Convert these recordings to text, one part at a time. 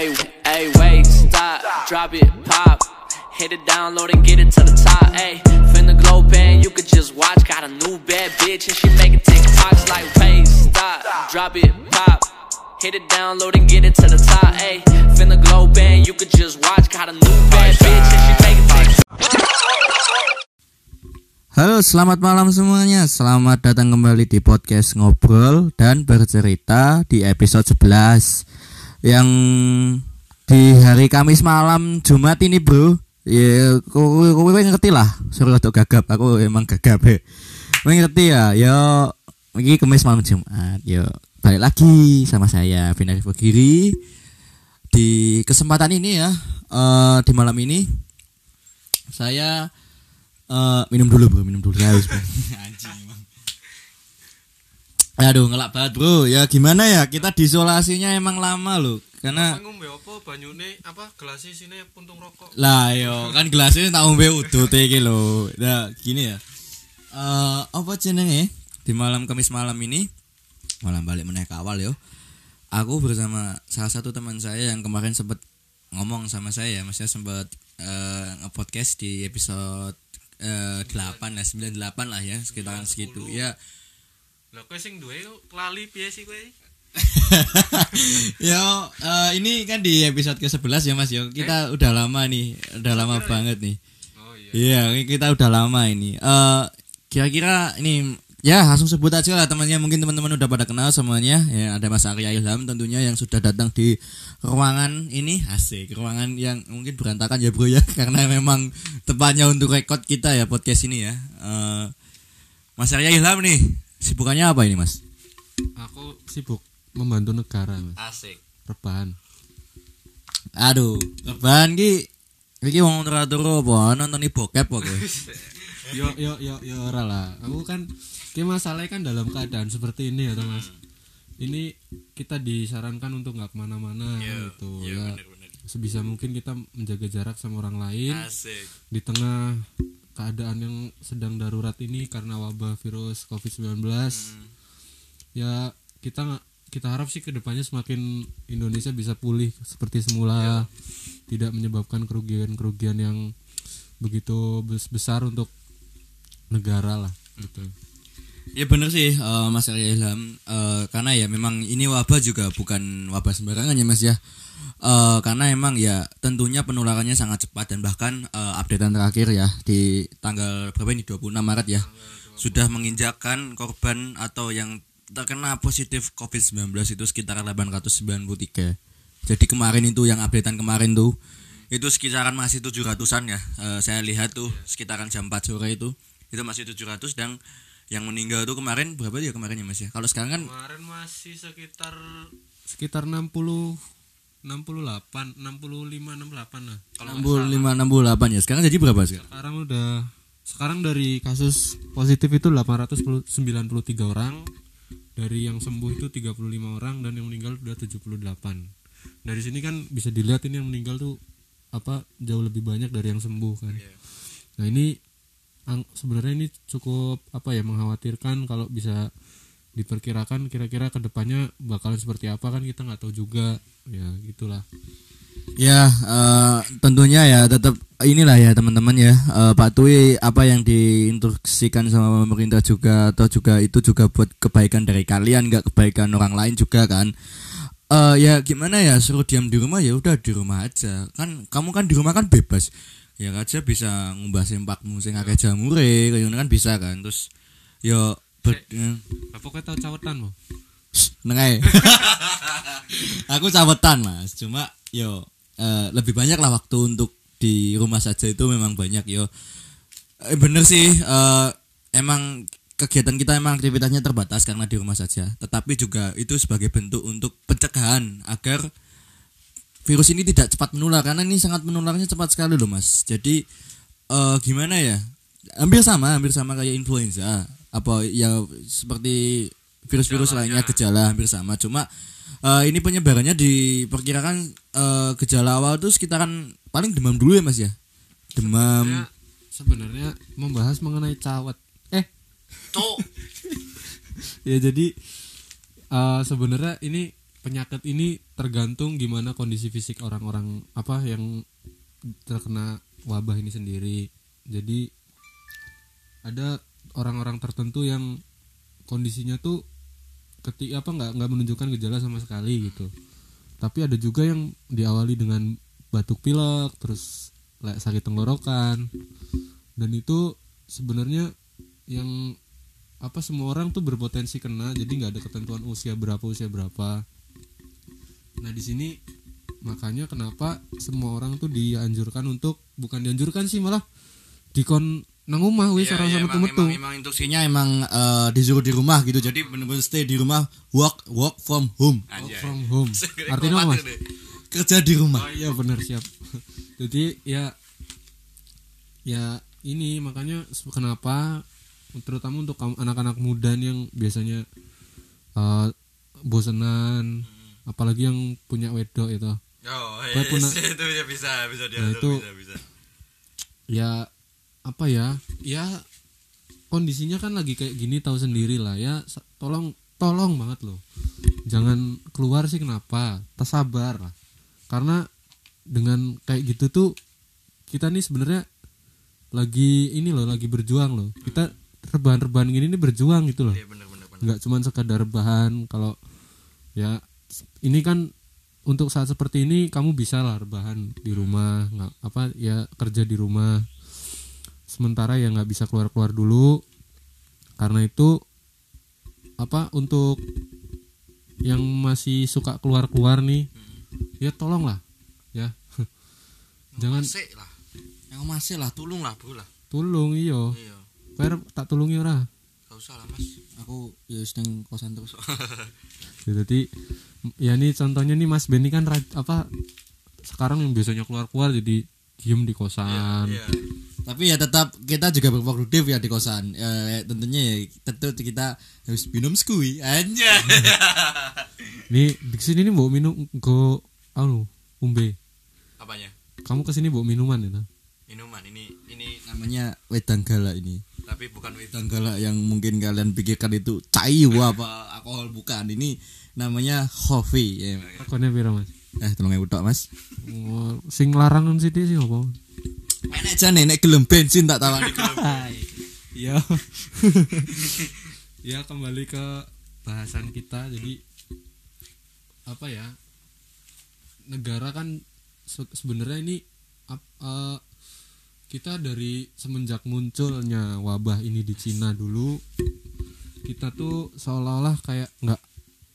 Hey, hey, wait, stop, drop it, pop. Hit it, download and get it to the top. Hey, finna glow band, you could just watch. Got a new bad bitch and she making TikToks like, wait, stop, drop it, pop. Hit it, download and get it to the top. Hey, finna glow band, you could just watch. Got a new bad bitch and she making TikToks. Halo, selamat malam semuanya. Selamat datang kembali di podcast Ngobrol dan Bercerita di episode 11 yang di hari Kamis malam Jumat ini, Bro. Ya, kowe kowe ngerti lah. Suruh untuk gagap, aku emang gagap. ya. Kowe ngerti ya? Yo, ini Kamis malam Jumat. Yo, balik lagi sama saya Vina Giri di kesempatan ini ya. eh, di malam ini saya Eh, minum dulu bro, minum dulu haus bro. Anjing. Aduh ngelak banget bro. Ya gimana ya kita disolasinya emang lama loh. Karena ngombe apa banyune apa gelasnya sini puntung rokok lah yo kan gelasnya tak ngombe udut iki lho. Nah gini ya. Eh apa jenenge di malam Kamis malam ini malam balik meneh ke awal yo. Aku bersama salah satu teman saya yang kemarin sempat ngomong sama saya, maksudnya sempat eh, nge-podcast di episode eh, 8 lah 98 lah ya sekitaran segitu ya lah kowe sing duwe lali piye sih kowe? Yo, eh, ini kan di episode ke-11 ya Mas yo. Kita udah lama nih, udah lama banget nih. oh iya. Iya, ini kita udah lama ini. Eh kira-kira ini ya langsung sebut aja lah temannya. Mungkin teman-teman udah pada kenal semuanya. Ya ada Mas Arya Ilham tentunya yang sudah datang di ruangan ini. Asik ruangan yang mungkin berantakan ya bro ya. Karena memang tempatnya untuk rekod kita ya podcast ini ya. Eh Mas Arya Ilham nih sibukannya apa ini Mas? Aku sibuk membantu negara mas. Asik. Rebahan. Aduh rebahan ki iki wong teratur apa? Nonton bokep kok yo yo yo yo ora lah. Aku kan ki masalahnya kan dalam keadaan seperti ini ya toh, mas. Ini kita disarankan untuk nggak ke mana-mana gitu ya. sebisa mungkin kita menjaga jarak sama orang lain. Asik. Di tengah keadaan yang sedang darurat ini karena wabah virus COVID-19 ya kita kita harap sih ke depannya semakin Indonesia bisa pulih seperti semula. Tidak menyebabkan kerugian-kerugian yang begitu bes- besar untuk negara lah gitu Ya bener sih eh, Mas Arya Ilham. Eh, Karena ya memang ini wabah juga bukan wabah sembarangan ya Mas ya. Eh, Karena emang ya tentunya penularannya sangat cepat Dan bahkan eh, updatean terakhir ya Di tanggal berapa ini? 26 Maret ya. Sudah menginjakkan korban atau yang terkena positif COVID-19 itu sekitar 893 Jadi kemarin itu yang updatean kemarin tuh itu sekitaran masih 700-an ya. Eh, Saya lihat tuh sekitaran jam 4 sore itu Itu masih 700 dan yang meninggal tuh kemarin berapa ya kemarin ya mas ya? Kalau sekarang kan kemarin masih sekitar sekitar 60 68 65 68 lah. Kalau nggak 65 68 ya? Sekarang jadi berapa sekarang sekarang udah sekarang dari kasus positif itu 893 orang dari yang sembuh itu 35 orang dan yang meninggal udah 78 dari sini kan bisa dilihat ini yang meninggal tuh apa jauh lebih banyak dari yang sembuh kan. Nah ini sebenarnya ini cukup apa ya mengkhawatirkan kalau bisa diperkirakan kira-kira ke depannya bakalan seperti apa kan kita nggak tahu juga. Ya gitulah. Ya eh, tentunya ya tetap inilah ya teman-teman ya. Eh, Pak Tui apa yang diinstruksikan sama pemerintah juga atau juga itu juga buat kebaikan dari kalian nggak kebaikan orang lain juga kan. Eh ya gimana ya suruh diam di rumah ya udah di rumah aja. Kan kamu kan di rumah kan bebas ya aja bisa ngubah sempakmu sing akeh jamure ngono kan bisa kan. Terus yo ber- eh, apa kau tahu cawetan mau Neng ae. aku cawetan mas. Cuma yo eh, lebih banyak lah waktu untuk di rumah saja itu memang banyak yo Eh, bener sih eh, emang kegiatan kita emang aktivitasnya terbatas karena di rumah saja. Tetapi juga itu sebagai bentuk untuk pencegahan agar virus ini tidak cepat menular karena ini sangat menularnya cepat sekali loh mas. Jadi eh, gimana ya? Hampir sama hampir sama kayak influenza. Apa ya seperti virus-virus lainnya gejala hampir sama. Cuma eh, ini penyebarannya diperkirakan eh, gejala awal tuh sekitaran paling demam dulu ya mas ya? Demam. Ya, sebenarnya membahas mengenai cawet eh. Tuh. ya jadi eh, sebenarnya ini penyakit ini tergantung gimana kondisi fisik orang-orang apa yang terkena wabah ini sendiri. Jadi ada orang-orang tertentu yang kondisinya tuh ketika apa nggak nggak menunjukkan gejala sama sekali gitu. Tapi ada juga yang diawali dengan batuk pilek terus le- sakit tenggorokan. Dan itu sebenarnya yang apa semua orang tuh berpotensi kena jadi nggak ada ketentuan usia berapa usia berapa nah di sini makanya kenapa semua orang tuh dianjurkan untuk bukan dianjurkan sih malah dikon nang omah wis ora usah metu-metu emang, emang instruksinya emang eh, disuruh di rumah gitu. Jadi bener-bener stay di rumah work work from home. Work from home. Artinya apa kerja di rumah. Oh iya benar siap. Jadi ya ya ini makanya kenapa terutama untuk anak-anak muda yang biasanya eh, bosenan apalagi yang punya wedok itu. Oh, yes, punya- itu ya bisa bisa Nah, diatur itu- bisa bisa. ya apa ya? Ya kondisinya kan lagi kayak gini tahu sendiri lah ya. Tolong tolong banget loh. Jangan keluar sih kenapa? Tersabar lah. Karena dengan kayak gitu tuh kita nih sebenarnya lagi ini loh lagi berjuang loh. Kita rebahan-rebahan gini nih berjuang gitu loh. Iya nggak cuman sekadar rebahan kalau ya ini kan untuk saat seperti ini kamu bisa lah rebahan di rumah nggak apa ya kerja di rumah sementara ya nggak bisa keluar keluar dulu karena itu apa untuk yang masih suka keluar keluar nih ya tolong lah ya jangan Sik lah. yang masih lah Tolong lah, Bro lah. tulung iyo Iya. Kau tak tulungi ora usah lah, Mas. aku ya sedang kosan terus Ya, jadi ya ini contohnya nih Mas Benny kan apa sekarang yang biasanya keluar-keluar jadi diem di kosan. Iya. tapi ya tetap kita juga berproduktif ya di kosan Eh, tentunya ya tentu kita harus minum skui aja Nih di sini nih bawa minum go anu umbe. Apanya? Kamu ke sini bawa minuman ya? Minuman ini ini namanya wedang gala ini tapi bukan wedang gala yang mungkin kalian pikirkan itu cai apa alkohol bukan ini namanya coffee ya. Rekonnya pira Mas? eh tolong tok mas Oh, sing larangan sih sih apa? enak aja nih nek gelem bensin tak tawani Iya. ya kembali ke bahasan kita jadi apa ya negara kan se- sebenarnya ini eh, kita dari semenjak munculnya wabah ini di Cina dulu kita tuh seolah-olah kayak nggak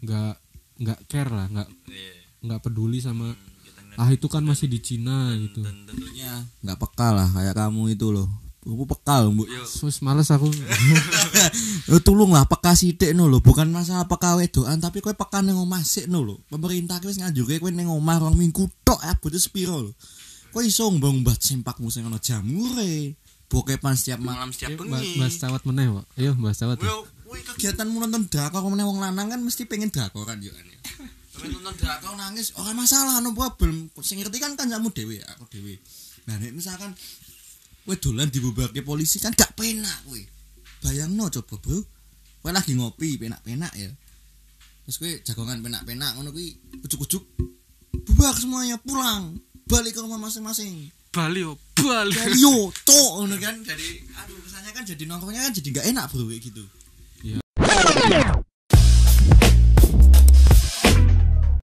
nggak nggak care lah nggak Iya. nggak peduli sama ngeliat ah itu kan masih di Cina gitu dan tentunya ya nggak peka lah kayak kamu itu loh aku peka loh bu sus males aku Yo tulung lah peka sithik no lho, bukan masalah peka wedokan tapi kowe peka ning omah sik no lho. Pemerintah ki wis nganjurke kowe ning omah rong minggu tok abote sepiro lho. Kowe iso mbang-mbah sempakmu sing ana jamure. Bokepan setiap malam setiap Mbak bengi. Mbak cawat meneh Pak ayo Mbak cawat ya. Well, Kowe kegiatanmu nonton drakor meneh wong lanang kan mesti pengen drakor kan yo kan. nonton drakor nangis ora masalah no problem. Sing ngerti kan kancamu dhewe aku dhewe. Nah nek misalkan kowe dolan dibubarke polisi kan gak penak kowe. Bayangno coba, Bro. Kowe lagi ngopi penak-penak ya. Terus kowe jagongan penak-penak ngono kuwi ujuk-ujuk bubar semuanya pulang balik ke rumah masing-masing. Bali yo Bali. Dari yo tok ngono kan. jadi aduh kesannya kan jadi nongkrongnya kan jadi nggak enak bro kayak gitu